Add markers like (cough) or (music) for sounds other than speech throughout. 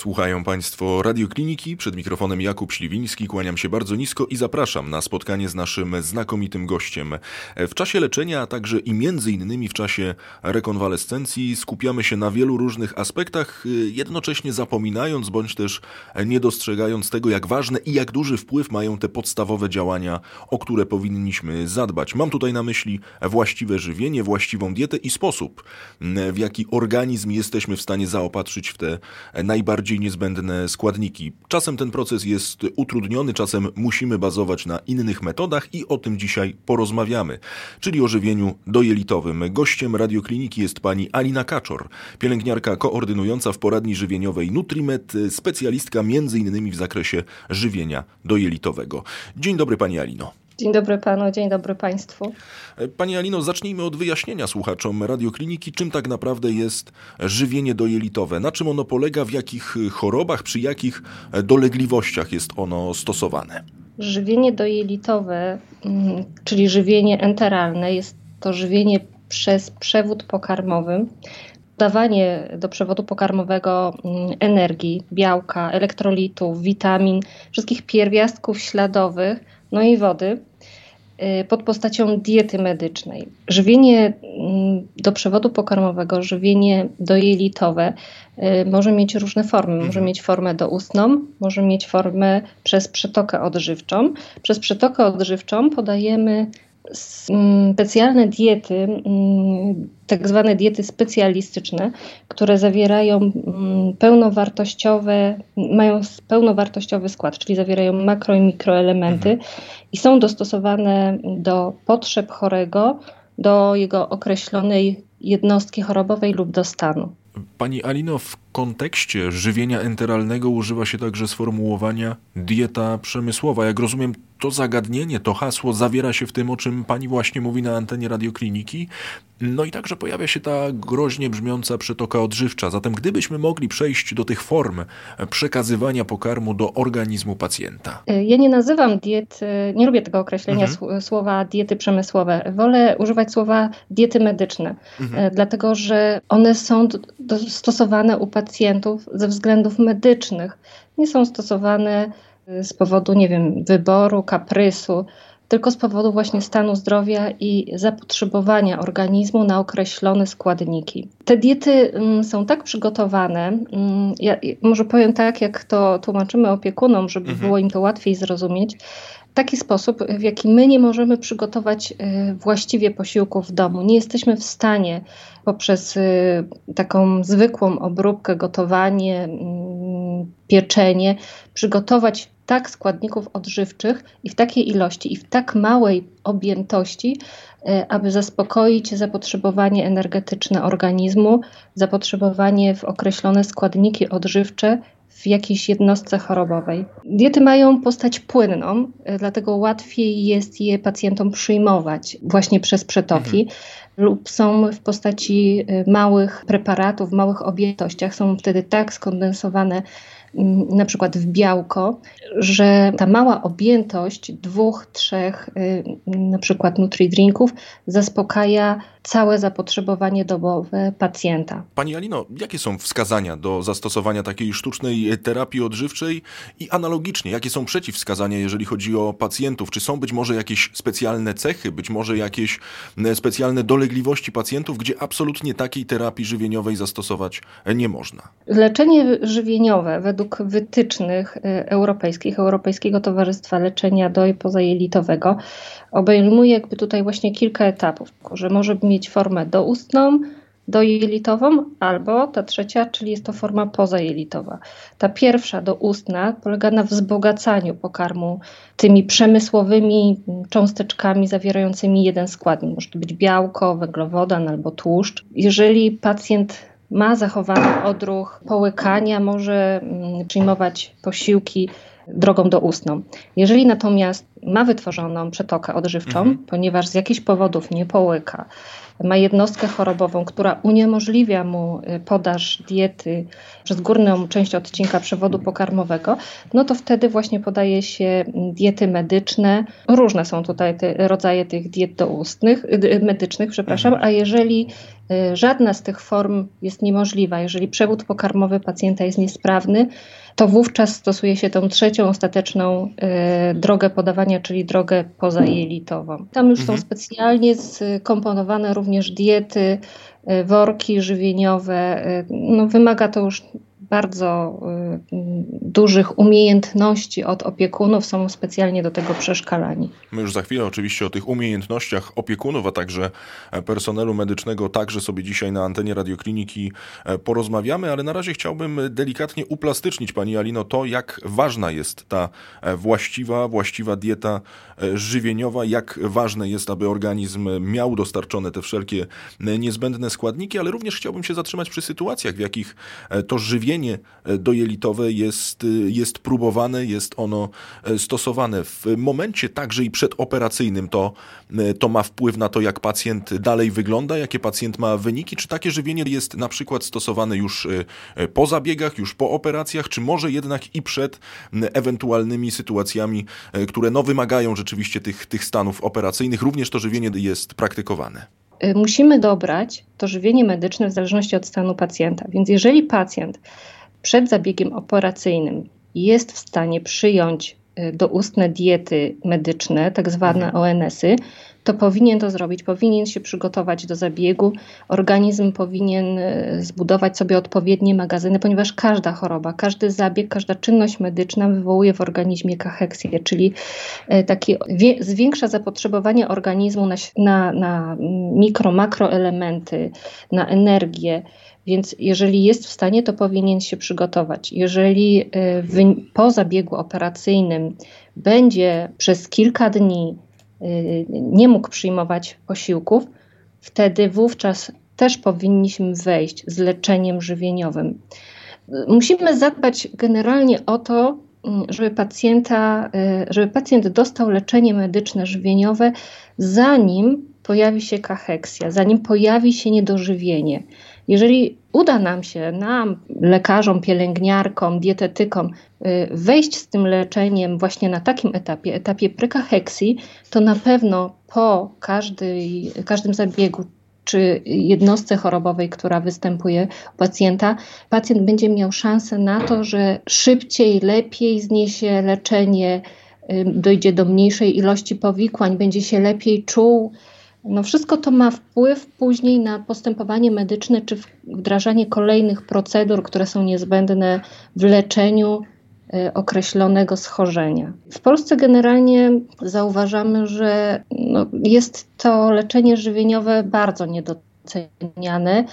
Słuchają Państwo Radiokliniki, przed mikrofonem Jakub Śliwiński, kłaniam się bardzo nisko i zapraszam na spotkanie z naszym znakomitym gościem. W czasie leczenia, a także i między innymi w czasie rekonwalescencji skupiamy się na wielu różnych aspektach, jednocześnie zapominając bądź też nie dostrzegając tego, jak ważne i jak duży wpływ mają te podstawowe działania, o które powinniśmy zadbać. Mam tutaj na myśli właściwe żywienie, właściwą dietę i sposób, w jaki organizm jesteśmy w stanie zaopatrzyć w te najbardziej najbardziej niezbędne składniki. Czasem ten proces jest utrudniony, czasem musimy bazować na innych metodach i o tym dzisiaj porozmawiamy, czyli o żywieniu dojelitowym. Gościem radiokliniki jest pani Alina Kaczor, pielęgniarka koordynująca w poradni żywieniowej Nutrimed, specjalistka m.in. w zakresie żywienia dojelitowego. Dzień dobry pani Alino. Dzień dobry panu, dzień dobry państwu. Pani Alino, zacznijmy od wyjaśnienia słuchaczom radiokliniki, czym tak naprawdę jest żywienie dojelitowe, na czym ono polega, w jakich chorobach, przy jakich dolegliwościach jest ono stosowane. Żywienie dojelitowe, mm, czyli żywienie enteralne, jest to żywienie przez przewód pokarmowy, dawanie do przewodu pokarmowego mm, energii, białka, elektrolitów, witamin, wszystkich pierwiastków śladowych, no i wody pod postacią diety medycznej. Żywienie mm, do przewodu pokarmowego, żywienie dojelitowe y, może mieć różne formy. Może mhm. mieć formę doustną, może mieć formę przez przetokę odżywczą. Przez przetokę odżywczą podajemy specjalne diety, mm, tak zwane diety specjalistyczne, które zawierają mm, pełnowartościowe, mają pełnowartościowy skład, czyli zawierają makro i mikroelementy mhm. i są dostosowane do potrzeb chorego, do jego określonej jednostki chorobowej lub do stanu. Pani Alino, w kontekście żywienia enteralnego używa się także sformułowania dieta przemysłowa. Jak rozumiem, to zagadnienie, to hasło zawiera się w tym, o czym pani właśnie mówi na antenie radiokliniki. No i także pojawia się ta groźnie brzmiąca przetoka odżywcza. Zatem gdybyśmy mogli przejść do tych form przekazywania pokarmu do organizmu pacjenta. Ja nie nazywam diet, nie lubię tego określenia mhm. słowa diety przemysłowe. Wolę używać słowa diety medyczne, mhm. E, dlatego że one są stosowane u pacjentów ze względów medycznych. Nie są stosowane y, z powodu, nie wiem, wyboru, kaprysu, tylko z powodu właśnie stanu zdrowia i zapotrzebowania organizmu na określone składniki. Te diety mm, są tak przygotowane, mm, ja może powiem tak, jak to tłumaczymy opiekunom, żeby mhm. było im to łatwiej zrozumieć, taki sposób, w jaki my nie możemy przygotować y, właściwie posiłków w domu. Nie jesteśmy w stanie poprzez y, taką zwykłą obróbkę, gotowanie, mm, pieczenie przygotować tak składników odżywczych i w takiej ilości i w tak małej objętości, y, aby zaspokoić zapotrzebowanie energetyczne organizmu, zapotrzebowanie w określone składniki odżywcze w jakiejś jednostce chorobowej. Diety mają postać płynną, e, dlatego łatwiej jest je pacjentom przyjmować właśnie przez przetoki. Mhm lub są w postaci e, małych preparatów, małych objętościach, są wtedy tak skondensowane na przykład w białko, że ta mała objętość dwóch, trzech y, na przykład nutridrinków zaspokaja całe zapotrzebowanie dobowe pacjenta. Pani Alino, jakie są wskazania do zastosowania takiej sztucznej terapii odżywczej i analogicznie, jakie są przeciwwskazania, jeżeli chodzi o pacjentów? Czy są być może jakieś specjalne cechy, być może jakieś specjalne dolegliwości pacjentów, gdzie absolutnie takiej terapii żywieniowej zastosować nie można? Leczenie żywieniowe według wytycznych y, europejskich, Europejskiego Towarzystwa Leczenia do i pozajelitowego obejmuje jakby tutaj właśnie kilka etapów, że może mieć formę doustną, dojelitową, albo ta trzecia, czyli jest to forma pozajelitowa. Ta pierwsza, doustna, polega na wzbogacaniu pokarmu tymi przemysłowymi cząsteczkami zawierającymi jeden składnik. Może to być białko, węglowodan albo tłuszcz. Jeżeli pacjent ma zachowany odruch połykania, może mm, przyjmować posiłki drogą doustną. Jeżeli natomiast ma wytworzoną przetokę odżywczą, mhm. ponieważ z jakichś powodów nie połyka, ma jednostkę chorobową, która uniemożliwia mu y, podaż diety przez górną część odcinka przewodu pokarmowego, no to wtedy właśnie podaje się diety medyczne. Różne są tutaj te rodzaje tych diet doustnych, y, medycznych, przepraszam, mhm. a jeżeli y, żadna z tych form jest niemożliwa, jeżeli przewód pokarmowy pacjenta jest niesprawny, to wówczas stosuje się tą trzecią, ostateczną y, drogę podawania, czyli drogę pozajelitową. Tam już mhm. są specjalnie skomponowane również diety, y, worki żywieniowe. Y, no, wymaga to już bardzo y, dużych umiejętności od opiekunów, są specjalnie do tego przeszkalani. My już za chwilę oczywiście o tych umiejętnościach opiekunów, a także personelu medycznego także sobie dzisiaj na antenie radiokliniki e, porozmawiamy, ale na razie chciałbym delikatnie uplastycznić Pani Alino to, jak ważna jest ta e, właściwa, właściwa dieta e, żywieniowa, jak ważne jest, aby organizm miał dostarczone te wszelkie niezbędne składniki, ale również chciałbym się zatrzymać przy sytuacjach, w jakich to żywienie leczenie e, dojelitowe jest, e, jest próbowane, jest ono e, stosowane. W momencie także i przedoperacyjnym to, to ma wpływ na to, jak pacjent dalej wygląda, jakie pacjent ma wyniki, czy takie żywienie jest na przykład stosowane już po zabiegach, już po operacjach, czy może jednak i przed ewentualnymi sytuacjami, które no, wymagają rzeczywiście tych, tych stanów operacyjnych, również to żywienie jest praktykowane. Y, musimy dobrać to żywienie medyczne w zależności od stanu pacjenta. Więc jeżeli pacjent przed zabiegiem operacyjnym jest w stanie przyjąć y, doustne diety medyczne, tak zwane mhm. ONS-y, to powinien to zrobić, powinien się przygotować do zabiegu. Organizm powinien e, zbudować sobie odpowiednie magazyny, ponieważ każda choroba, każdy zabieg, każda czynność medyczna wywołuje w organizmie kacheksję, czyli e, takie zwiększa zapotrzebowanie organizmu na, na, na mikro, makroelementy, na energię. Więc jeżeli jest w stanie, to powinien się przygotować. Jeżeli e, po zabiegu operacyjnym będzie przez kilka dni Y, nie mógł przyjmować posiłków, wtedy wówczas też powinniśmy wejść z leczeniem żywieniowym. Musimy zadbać generalnie o to, żeby, pacjenta, y, żeby pacjent dostał leczenie medyczne żywieniowe, zanim pojawi się kacheksja, zanim pojawi się niedożywienie. Jeżeli uda nam się, nam, lekarzom, pielęgniarkom, dietetykom, y, wejść z tym leczeniem właśnie na takim etapie, etapie prekaheksji, to na pewno po każdej, każdym zabiegu czy jednostce chorobowej, która występuje u pacjenta, pacjent będzie miał szansę na to, że szybciej, lepiej zniesie leczenie, y, dojdzie do mniejszej ilości powikłań, będzie się lepiej czuł, no wszystko to ma wpływ później na postępowanie medyczne czy wdrażanie kolejnych procedur, które są niezbędne w leczeniu y, określonego schorzenia. W Polsce generalnie zauważamy, że no jest to leczenie żywieniowe bardzo niedoceniane.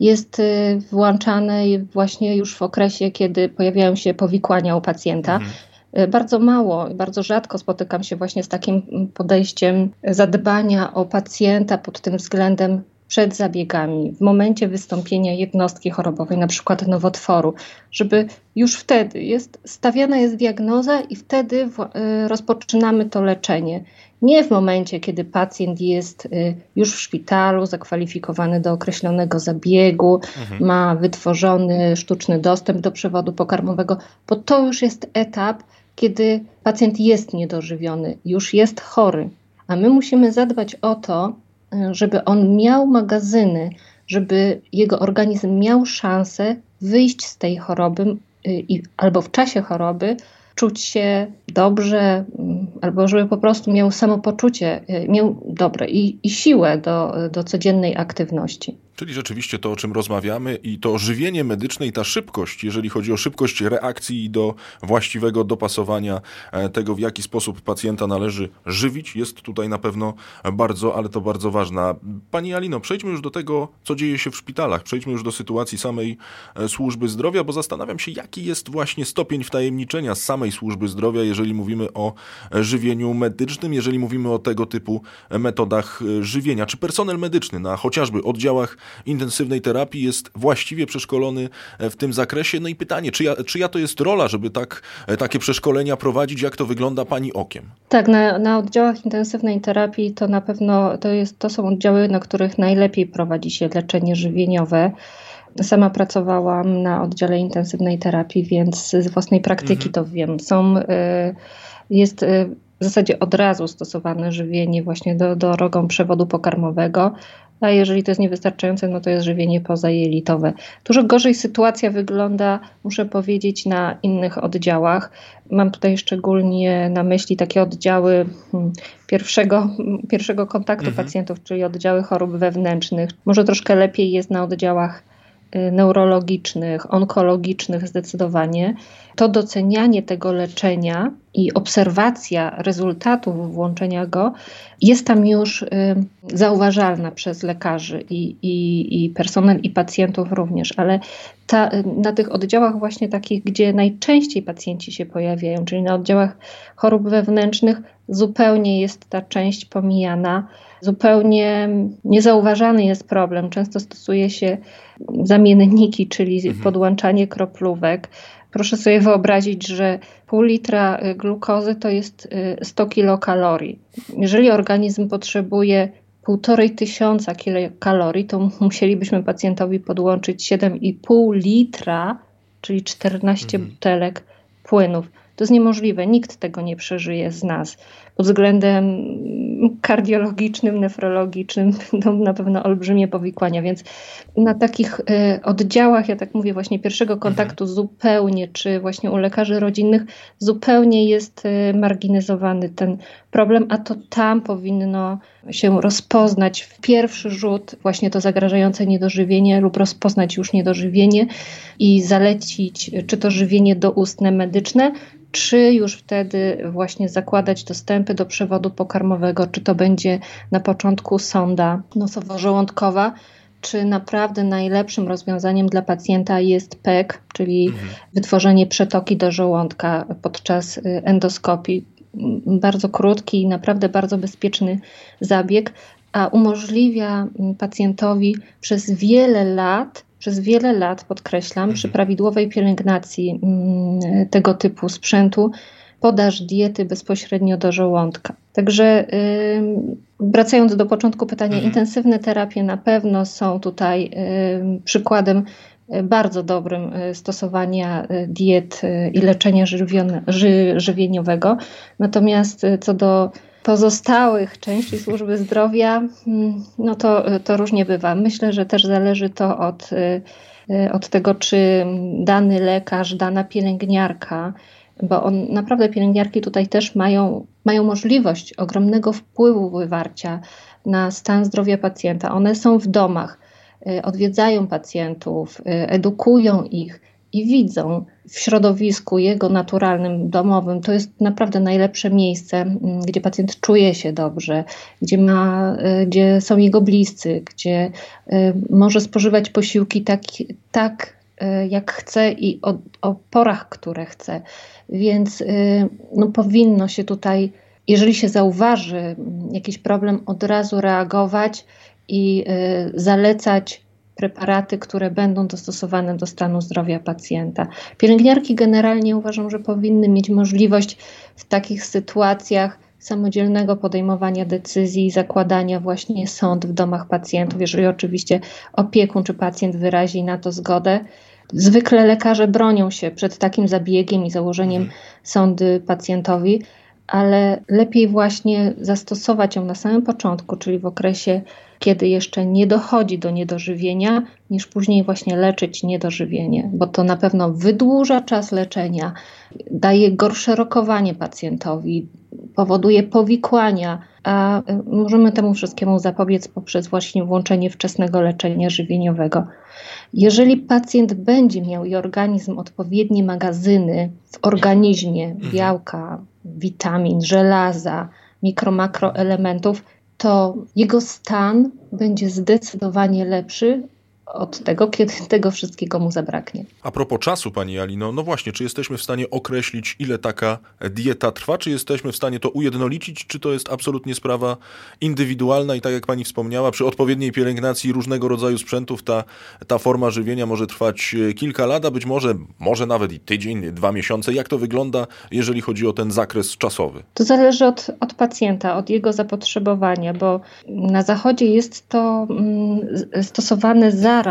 Jest y, włączane właśnie już w okresie, kiedy pojawiają się powikłania u pacjenta. Mhm. E, bardzo mało, bardzo rzadko spotykam się właśnie z takim podejściem zadbania o pacjenta pod tym względem przed zabiegami, w momencie wystąpienia jednostki chorobowej, na przykład nowotworu, żeby już wtedy jest, stawiana jest diagnoza i wtedy w, y, rozpoczynamy to leczenie. Nie w momencie, kiedy pacjent jest y, już w szpitalu, zakwalifikowany do określonego zabiegu, mhm. ma wytworzony sztuczny dostęp do przewodu pokarmowego, bo to już jest etap, kiedy pacjent jest niedożywiony, już jest chory, a my musimy zadbać o to, e, żeby on miał magazyny, żeby jego organizm miał szansę wyjść z tej choroby y, i, albo w czasie choroby czuć się dobrze, mm, albo żeby po prostu miał samopoczucie, y, miał dobre i, i siłę do, do codziennej aktywności. Czyli rzeczywiście to, o czym rozmawiamy i to żywienie medyczne i ta szybkość, jeżeli chodzi o szybkość reakcji i do właściwego dopasowania e, tego, w jaki sposób pacjenta należy żywić, jest tutaj na pewno bardzo, ale to bardzo ważna. Pani Alino, przejdźmy już do tego, co dzieje się w szpitalach. Przejdźmy już do sytuacji samej e, służby zdrowia, bo zastanawiam się, jaki jest właśnie stopień wtajemniczenia samej służby zdrowia, jeżeli mówimy o e, żywieniu medycznym, jeżeli mówimy o tego typu metodach żywienia. Czy personel medyczny na chociażby oddziałach intensywnej terapii jest właściwie przeszkolony w tym zakresie. No i pytanie, czyja, czyja to jest rola, żeby tak, takie przeszkolenia prowadzić, jak to wygląda Pani okiem? Tak, na, na oddziałach intensywnej terapii to na pewno to, jest, to są oddziały, na których najlepiej prowadzi się leczenie żywieniowe. Sama pracowałam na oddziale intensywnej terapii, więc z własnej praktyki mhm. to wiem. Są, y, jest w zasadzie od razu stosowane żywienie właśnie do, drogą przewodu pokarmowego, a jeżeli to jest niewystarczające, no to jest żywienie pozajelitowe. Dużo gorzej sytuacja wygląda, muszę powiedzieć, na innych oddziałach. Mam tutaj szczególnie na myśli takie oddziały hmm, pierwszego, pierwszego kontaktu mhm. pacjentów, czyli oddziały chorób wewnętrznych. Może troszkę lepiej jest na oddziałach Y, neurologicznych, onkologicznych zdecydowanie, to docenianie tego leczenia i obserwacja rezultatów włączenia go jest tam już y, zauważalna przez lekarzy i, i, i personel, i pacjentów również, ale ta, na tych oddziałach właśnie takich, gdzie najczęściej pacjenci się pojawiają, czyli na oddziałach chorób wewnętrznych, zupełnie jest ta część pomijana zupełnie niezauważany jest problem. Często stosuje się zamienniki, czyli mhm. podłączanie kroplówek. Proszę sobie wyobrazić, że pół litra y, glukozy to jest 100 y, kilokalorii. Jeżeli organizm potrzebuje półtorej tysiąca kilokalorii, to musielibyśmy pacjentowi podłączyć 7,5 litra, czyli 14 mhm. butelek płynów. To jest niemożliwe, nikt tego nie przeżyje z nas pod względem kardiologicznym, nefrologicznym, (laughs) no, na pewno olbrzymie powikłania, więc na takich y, oddziałach, ja tak mówię, właśnie pierwszego mhm. kontaktu mhm. zupełnie, czy właśnie u lekarzy rodzinnych, zupełnie jest y, marginalizowany ten problem, a to tam powinno się rozpoznać w pierwszy rzut właśnie to zagrażające niedożywienie lub rozpoznać już niedożywienie i zalecić czy to żywienie doustne medyczne, czy już wtedy właśnie zakładać dostępy do przewodu pokarmowego, czy to będzie na początku sonda nosowo-żołądkowa, czy naprawdę najlepszym rozwiązaniem dla pacjenta jest PEK, czyli mhm. wytworzenie przetoki do żołądka podczas y, endoskopii. Bardzo krótki i naprawdę bardzo bezpieczny zabieg, a umożliwia mm, pacjentowi przez wiele lat przez wiele lat, podkreślam, mhm. przy prawidłowej pielęgnacji mm, tego typu sprzętu, podaż diety bezpośrednio do żołądka. Także wracając do początku pytania, mhm. intensywne terapie na pewno są tutaj przykładem y, bardzo dobrym y, stosowania y, diet i leczenia żywieniowego. Natomiast co do pozostałych części służby zdrowia, mm, no to, to różnie bywa. Myślę, że też zależy to od, od tego, czy dany lekarz, dana pielęgniarka, bo on, naprawdę pielęgniarki tutaj też mają, mają możliwość ogromnego wpływu wywarcia na stan zdrowia pacjenta. One są w domach, y, odwiedzają pacjentów, y, edukują ich i widzą w środowisku jego naturalnym, domowym, to jest naprawdę najlepsze miejsce, gdzie pacjent czuje się dobrze, gdzie, ma, y, gdzie są jego bliscy, gdzie może spożywać posiłki tak, tak jak chce i o, o porach, które chce. Więc no, powinno się tutaj, jeżeli się zauważy jakiś problem, od razu reagować i zalecać preparaty, które będą dostosowane do stanu zdrowia pacjenta. Pielęgniarki generalnie uważam, że powinny mieć możliwość w takich sytuacjach samodzielnego podejmowania decyzji, zakładania właśnie sąd w domach pacjentów, jeżeli oczywiście opiekun czy pacjent wyrazi na to zgodę. Zwykle lekarze bronią się przed takim zabiegiem i założeniem mhm. sądy pacjentowi, ale lepiej właśnie zastosować ją na samym początku, czyli w okresie kiedy jeszcze nie dochodzi do niedożywienia, niż później właśnie leczyć niedożywienie, bo to na pewno wydłuża czas leczenia, daje gorsze rokowanie pacjentowi, powoduje powikłania, a y, możemy temu wszystkiemu zapobiec poprzez właśnie włączenie wczesnego leczenia żywieniowego. Jeżeli pacjent będzie miał i organizm odpowiednie magazyny w organizmie mhm. białka, witamin, żelaza, mikro-makroelementów, to jego stan będzie zdecydowanie lepszy od tego, kiedy tego wszystkiego mu zabraknie. A propos czasu, Pani Alino, no właśnie, czy jesteśmy w stanie określić, ile taka dieta trwa? Czy jesteśmy w stanie to ujednolicić? Czy to jest absolutnie sprawa indywidualna i tak jak Pani wspomniała, przy odpowiedniej pielęgnacji różnego rodzaju sprzętów ta, ta forma żywienia może trwać e, kilka lat, a być może, może nawet i tydzień, dwa miesiące. Jak to wygląda, jeżeli chodzi o ten zakres czasowy? To zależy od, od pacjenta, od jego zapotrzebowania, bo na zachodzie jest to mm, stosowane zaraz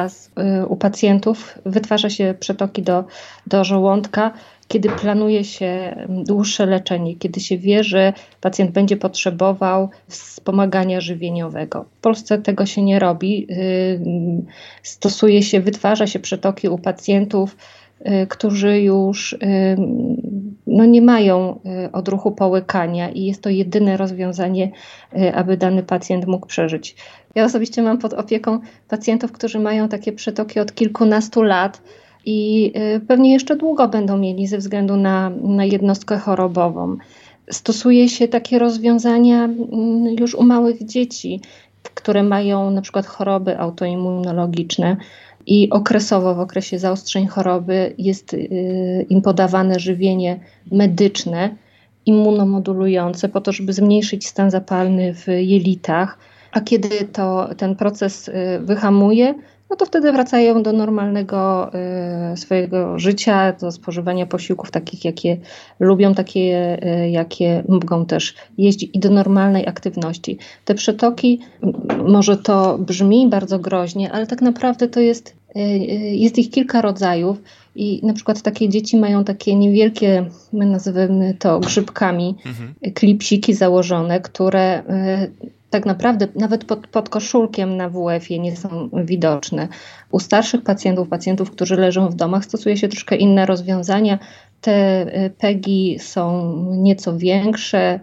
y, u pacjentów, wytwarza się przetoki do, do żołądka, kiedy planuje się mm, dłuższe leczenie, kiedy się wie, że pacjent będzie potrzebował wspomagania żywieniowego. W Polsce tego się nie robi. Y, stosuje się, wytwarza się przetoki u pacjentów, y, którzy już no nie mają odruchu połykania i jest to jedyne rozwiązanie, aby dany pacjent mógł przeżyć. Ja osobiście mam pod opieką pacjentów, którzy mają takie przetoki od kilkunastu lat i y, pewnie jeszcze długo będą mieli ze względu na, na jednostkę chorobową. Stosuje się takie rozwiązania mm, już u małych dzieci, które mają na przykład choroby autoimmunologiczne i okresowo w okresie zaostrzeń choroby jest y, im podawane żywienie medyczne, immunomodulujące po to, żeby zmniejszyć stan zapalny w jelitach a kiedy to, ten proces y, wyhamuje, no to wtedy wracają do normalnego y, swojego życia, do spożywania posiłków takich, jakie lubią, takie, y, jakie mogą też jeździć i do normalnej aktywności. Te przetoki, może to brzmi bardzo groźnie, ale tak naprawdę to jest, jest ich kilka rodzajów. I na przykład takie dzieci mają takie niewielkie, my nazywamy to grzybkami, mhm. klipsiki założone, które tak naprawdę nawet pod, pod koszulkiem na WF-ie nie są widoczne. U starszych pacjentów, pacjentów, którzy leżą w domach, stosuje się troszkę inne rozwiązania. Te y, PEGI są nieco większe,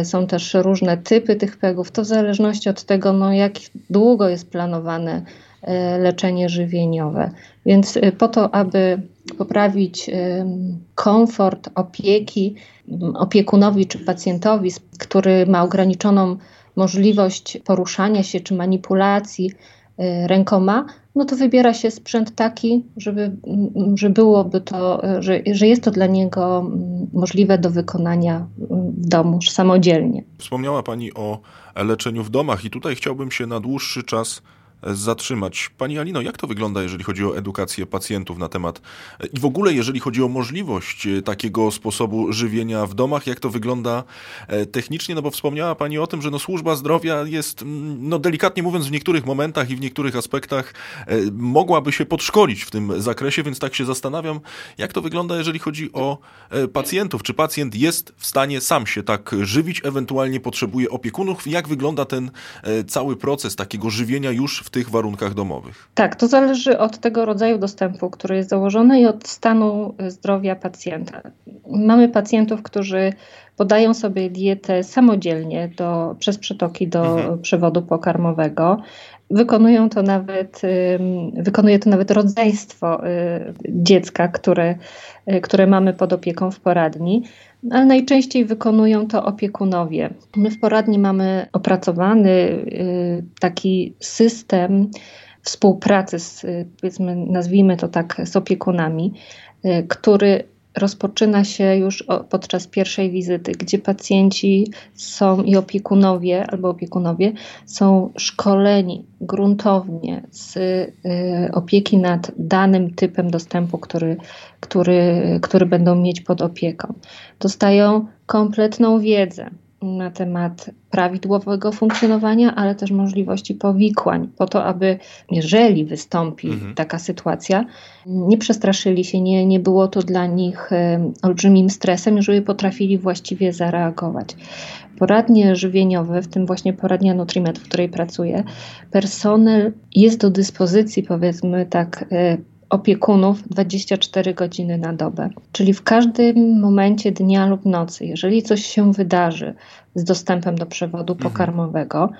y, są też różne typy tych PEGów. To w zależności od tego, no, jak długo jest planowane y, leczenie żywieniowe. Więc po to, aby poprawić komfort opieki opiekunowi czy pacjentowi, który ma ograniczoną możliwość poruszania się czy manipulacji y, rękoma, no to wybiera się sprzęt taki, żeby, mm, że byłoby to, że, że jest to dla niego mm, możliwe do wykonania mm, w domu samodzielnie. Wspomniała Pani o leczeniu w domach i tutaj chciałbym się na dłuższy czas zatrzymać. Pani Alino, jak to wygląda, jeżeli chodzi o edukację pacjentów na temat i w ogóle jeżeli chodzi o możliwość e, takiego sposobu żywienia w domach, jak to wygląda e, technicznie? No bo wspomniała Pani o tym, że no służba zdrowia jest, mm, no delikatnie mówiąc, w niektórych momentach i w niektórych aspektach e, mogłaby się podszkolić w tym zakresie, więc tak się zastanawiam, jak to wygląda, jeżeli chodzi o pacjentów. Czy pacjent jest w stanie sam się tak żywić, ewentualnie potrzebuje opiekunów? Jak wygląda ten cały proces takiego żywienia już w tych warunkach domowych? Tak, to zależy od tego rodzaju dostępu, który jest założony i od stanu zdrowia pacjenta. Mamy pacjentów, którzy podają sobie dietę samodzielnie do, przez przetoki do mhm. przewodu pokarmowego. Wykonują to nawet, wykonuje to nawet rodzeństwo y, dziecka, które, y, które mamy pod opieką w poradni ale najczęściej wykonują to opiekunowie. My w poradni mamy opracowany y, taki system współpracy z, powiedzmy, nazwijmy to tak, z opiekunami, który rozpoczyna się już podczas pierwszej wizyty, gdzie pacjenci są i opiekunowie albo opiekunowie są szkoleni gruntownie z y, opieki nad danym typem dostępu, który, który, który będą mieć pod opieką. Dostają kompletną wiedzę na temat prawidłowego funkcjonowania, ale też możliwości powikłań, po to, aby jeżeli wystąpi mhm. taka sytuacja, nie przestraszyli się, nie, nie było to dla nich e, olbrzymim stresem, żeby potrafili właściwie zareagować. Poradnie żywieniowe, w tym właśnie poradnia Nutrimet, w której pracuję, personel jest do dyspozycji, powiedzmy tak, e, opiekunów 24 godziny na dobę. Czyli w każdym momencie dnia lub nocy, jeżeli coś się wydarzy z dostępem do przewodu mhm. pokarmowego,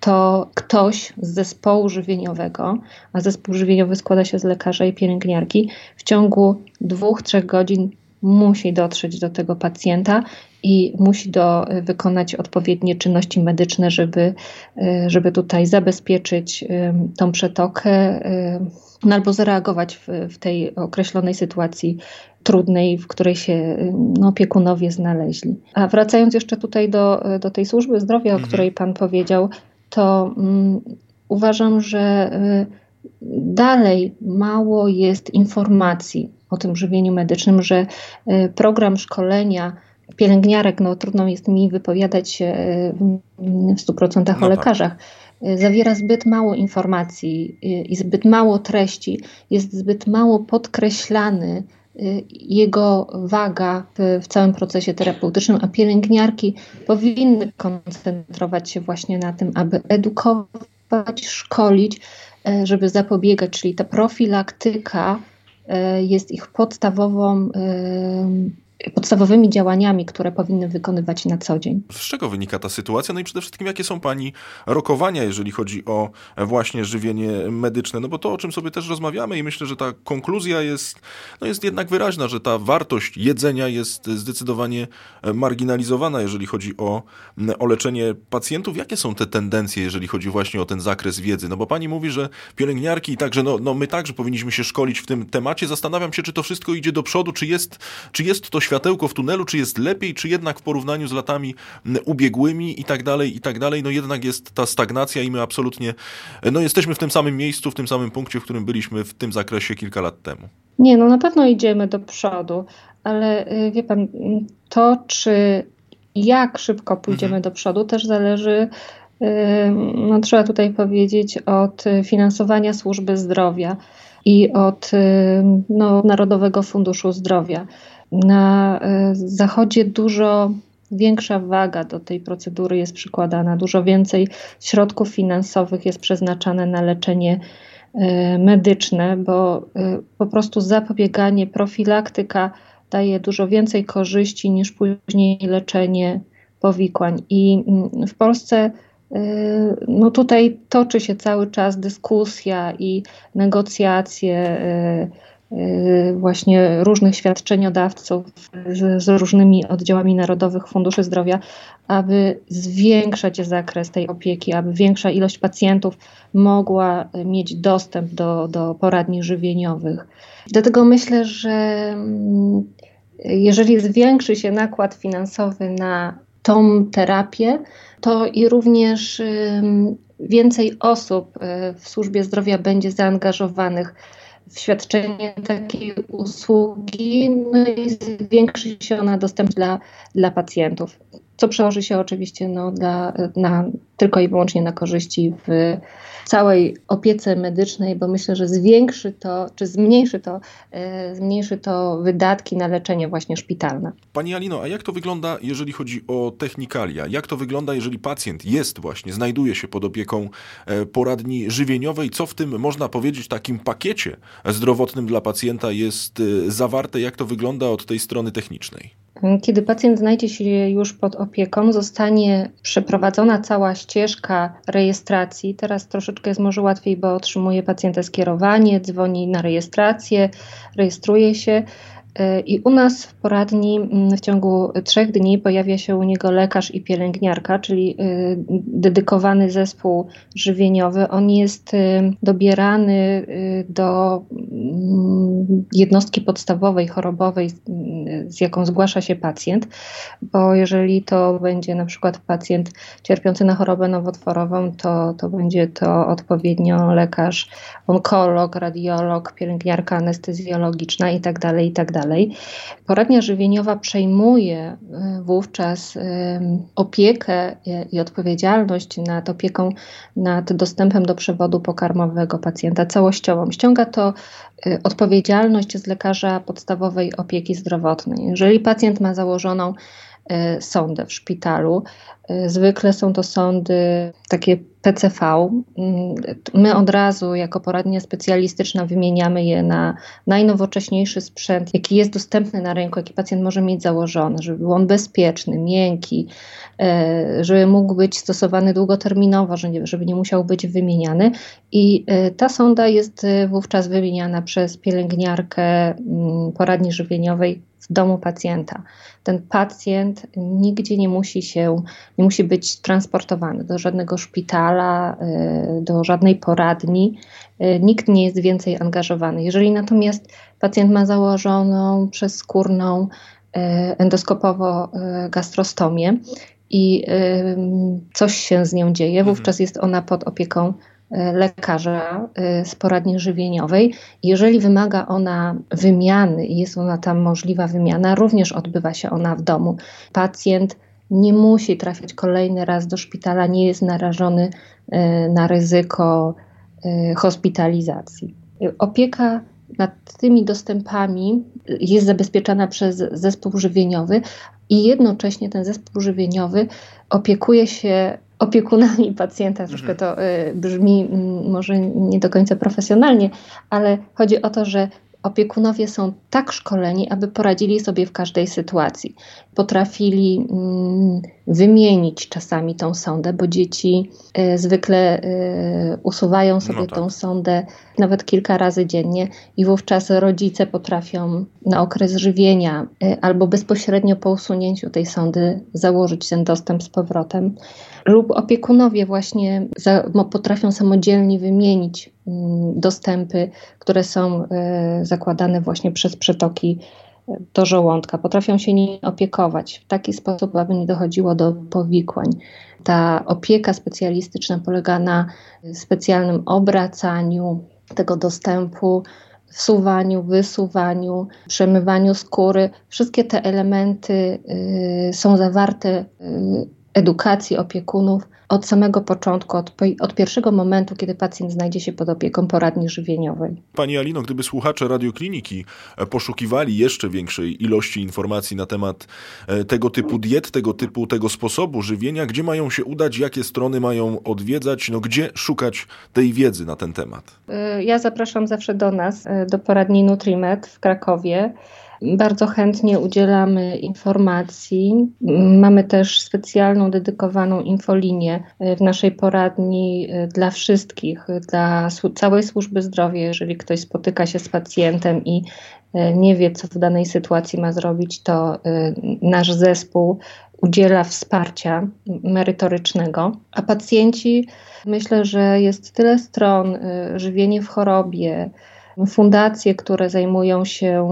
to ktoś z zespołu żywieniowego, a zespół żywieniowy składa się z lekarza i pielęgniarki, w ciągu dwóch, trzech godzin musi dotrzeć do tego pacjenta i musi do, wykonać odpowiednie czynności medyczne, żeby, żeby tutaj zabezpieczyć tą przetokę no albo zareagować w, w tej określonej sytuacji trudnej, w której się no, opiekunowie znaleźli. A wracając jeszcze tutaj do, do tej służby zdrowia, mhm. o której Pan powiedział, to um, uważam, że y, dalej mało jest informacji o tym żywieniu medycznym, że y, program szkolenia pielęgniarek, no trudno jest mi wypowiadać się y, w 100% no o tak. lekarzach, zawiera zbyt mało informacji i zbyt mało treści, jest zbyt mało podkreślany jego waga w, całym procesie terapeutycznym, a pielęgniarki powinny koncentrować się właśnie na tym, aby edukować, szkolić, e, żeby zapobiegać, czyli ta profilaktyka e, jest ich podstawową podstawowymi działaniami, które powinny wykonywać na co dzień. Z czego wynika ta sytuacja? No i przede wszystkim, jakie są Pani rokowania, jeżeli chodzi o właśnie żywienie medyczne? No bo to, o czym sobie też rozmawiamy i myślę, że ta konkluzja jest, no jest jednak wyraźna, że ta wartość jedzenia jest zdecydowanie marginalizowana, jeżeli chodzi o, o leczenie pacjentów. Jakie są te tendencje, jeżeli chodzi właśnie o ten zakres wiedzy? No bo Pani mówi, że pielęgniarki i także, no, no my także powinniśmy się szkolić w tym temacie. Zastanawiam się, czy to wszystko idzie do przodu, czy jest, czy jest to światełko w tunelu, czy jest lepiej, czy jednak w porównaniu z latami ubiegłymi i tak dalej, i tak dalej, no jednak jest ta stagnacja i my absolutnie, no jesteśmy w tym samym miejscu, w tym samym punkcie, w którym byliśmy w tym zakresie kilka lat temu. Nie, no na pewno idziemy do przodu, ale y, wie pan, to czy jak szybko pójdziemy mhm. do przodu też zależy y, no, trzeba tutaj powiedzieć, od finansowania służby zdrowia i od y, no, Narodowego Funduszu Zdrowia. Na e, Zachodzie dużo większa waga do tej procedury jest przykładana, dużo więcej środków finansowych jest przeznaczane na leczenie e, medyczne, bo e, po prostu zapobieganie, profilaktyka daje dużo więcej korzyści niż później leczenie powikłań. I mm, w Polsce no tutaj toczy się cały czas dyskusja i negocjacje Y, właśnie różnych świadczeniodawców z, z, różnymi oddziałami narodowych funduszy zdrowia, aby zwiększać zakres tej opieki, aby większa ilość pacjentów mogła mieć dostęp do, do poradni żywieniowych. Dlatego myślę, że mm, jeżeli zwiększy się nakład finansowy na tą terapię, to i również więcej osób y, w służbie zdrowia będzie zaangażowanych świadczenie takiej usługi, no i zwiększy się ona dostęp dla, dla pacjentów, co przełoży się oczywiście no, dla, na, tylko i wyłącznie na korzyści w całej opiece medycznej, bo myślę, że zwiększy to, czy zmniejszy to, e, zmniejszy to wydatki na leczenie właśnie szpitalne. Pani Alino, a jak to wygląda, jeżeli chodzi o technikalia? Jak to wygląda, jeżeli pacjent jest właśnie, znajduje się pod opieką e, poradni żywieniowej? Co w tym, można powiedzieć, takim pakiecie zdrowotnym dla pacjenta jest e, zawarte? Jak to wygląda od tej strony technicznej? Kiedy pacjent znajdzie się już pod opieką, zostanie przeprowadzona cała ścieżka rejestracji. Teraz troszeczkę jest może łatwiej, bo otrzymuje pacjenta skierowanie, dzwoni na rejestrację, rejestruje się. I u nas w poradni mm, w ciągu trzech dni pojawia się u niego lekarz i pielęgniarka, czyli y, dedykowany zespół żywieniowy. On jest y, dobierany do mm, jednostki podstawowej, chorobowej, z jaką zgłasza się pacjent, bo jeżeli to będzie na przykład pacjent cierpiący na chorobę nowotworową, to, to będzie to odpowiednio lekarz, onkolog, radiolog, pielęgniarka anestezjologiczna itd., tak itd. Tak Poradnia żywieniowa przejmuje y, wówczas y, opiekę i odpowiedzialność nad opieką nad dostępem do przewodu pokarmowego pacjenta całościową. Ściąga to y, odpowiedzialność z lekarza podstawowej opieki zdrowotnej. Jeżeli pacjent ma założoną sondę w szpitalu, zwykle są to sądy takie PCV. Mm, my od razu jako poradnia specjalistyczna wymieniamy je na najnowocześniejszy sprzęt, jaki jest dostępny na rynku, jaki pacjent może mieć założony, żeby był on bezpieczny, miękki, e, żeby mógł być stosowany długoterminowo, żeby nie musiał być wymieniany. I e, ta sonda jest e, wówczas wymieniana przez pielęgniarkę mm, poradni żywieniowej w domu pacjenta. Ten pacjent nigdzie nie musi się, nie musi być transportowany do żadnego szpitala, y, do żadnej poradni. Y, nikt nie jest więcej angażowany. Jeżeli natomiast pacjent ma założoną przezskórną y, endoskopowo-gastrostomię i coś się z nią dzieje, mhm. wówczas jest ona pod opieką lekarza e, z poradni żywieniowej. Jeżeli wymaga ona wymiany i jest ona tam możliwa wymiana, również odbywa się ona w domu. Pacjent nie musi trafiać kolejny raz do szpitala, nie jest narażony e, na ryzyko hospitalizacji. Opieka nad tymi dostępami jest zabezpieczana przez zespół żywieniowy i jednocześnie ten zespół żywieniowy opiekuje się opiekunami pacjenta. Troszkę mhm. to y, brzmi może nie do końca profesjonalnie, ale chodzi o to, że opiekunowie są tak szkoleni, aby poradzili sobie w każdej sytuacji. Potrafili mm, wymienić czasami tą sondę, bo dzieci y, zwykle y, usuwają sobie no tak. tą sondę nawet kilka razy dziennie i wówczas rodzice potrafią na okres żywienia y, albo bezpośrednio po usunięciu tej sondy założyć ten dostęp z powrotem lub opiekunowie właśnie za, potrafią samodzielnie wymienić mm, dostępy, które są e, zakładane właśnie przez przetoki e, do żołądka. Potrafią się nimi opiekować w taki sposób, aby nie dochodziło do powikłań. Ta opieka specjalistyczna polega na specjalnym obracaniu tego dostępu, wsuwaniu, wysuwaniu, przemywaniu skóry. Wszystkie te elementy y, są zawarte y, edukacji opiekunów od samego początku, od, od, pierwszego momentu, kiedy pacjent znajdzie się pod opieką poradni żywieniowej. Pani Alino, gdyby słuchacze radiokliniki e, poszukiwali jeszcze większej ilości informacji na temat e, tego typu diet, tego typu, tego sposobu żywienia, gdzie mają się udać, jakie strony mają odwiedzać, no gdzie szukać tej wiedzy na ten temat? E, ja zapraszam zawsze do nas, do poradni Nutrimed w Krakowie. Bardzo chętnie udzielamy informacji. Mamy też specjalną, dedykowaną infolinię e, w naszej poradni e, dla wszystkich, e, dla całej służby zdrowia. Jeżeli ktoś spotyka się z pacjentem i nie wie, co w danej sytuacji ma zrobić, to nasz zespół udziela wsparcia merytorycznego, a pacjenci myślę, że jest tyle stron żywienie w chorobie, fundacje, które zajmują się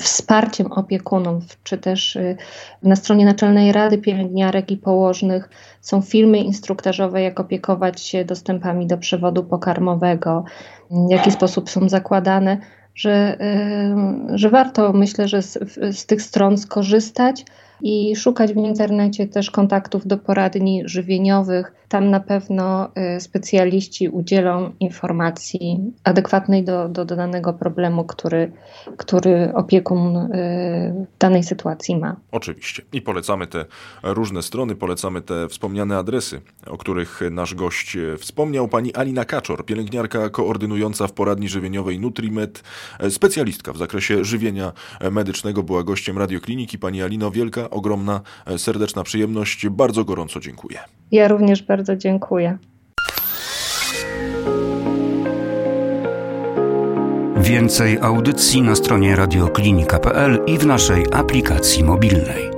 wsparciem opiekunów, czy też y, na stronie Naczelnej Rady Pielęgniarek i Położnych są filmy instruktażowe, jak opiekować się dostępami do przewodu pokarmowego, w jaki sposób są zakładane, że, y, że warto, myślę, że z, z tych stron skorzystać i szukać w internecie też kontaktów do poradni żywieniowych. Tam na pewno y, specjaliści udzielą informacji adekwatnej do, do, do danego problemu, który, który opiekun y, w danej sytuacji ma. Oczywiście. I polecamy te różne strony, polecamy te wspomniane adresy, o których nasz gość wspomniał. Pani Alina Kaczor, pielęgniarka koordynująca w poradni żywieniowej Nutrimed, specjalistka w zakresie żywienia medycznego, była gościem radiokliniki. Pani Alino, wielka ogromna, e, serdeczna przyjemność. Bardzo gorąco dziękuję. Ja również bardzo dziękuję. Więcej audycji na stronie radioklinika.pl i w naszej aplikacji mobilnej.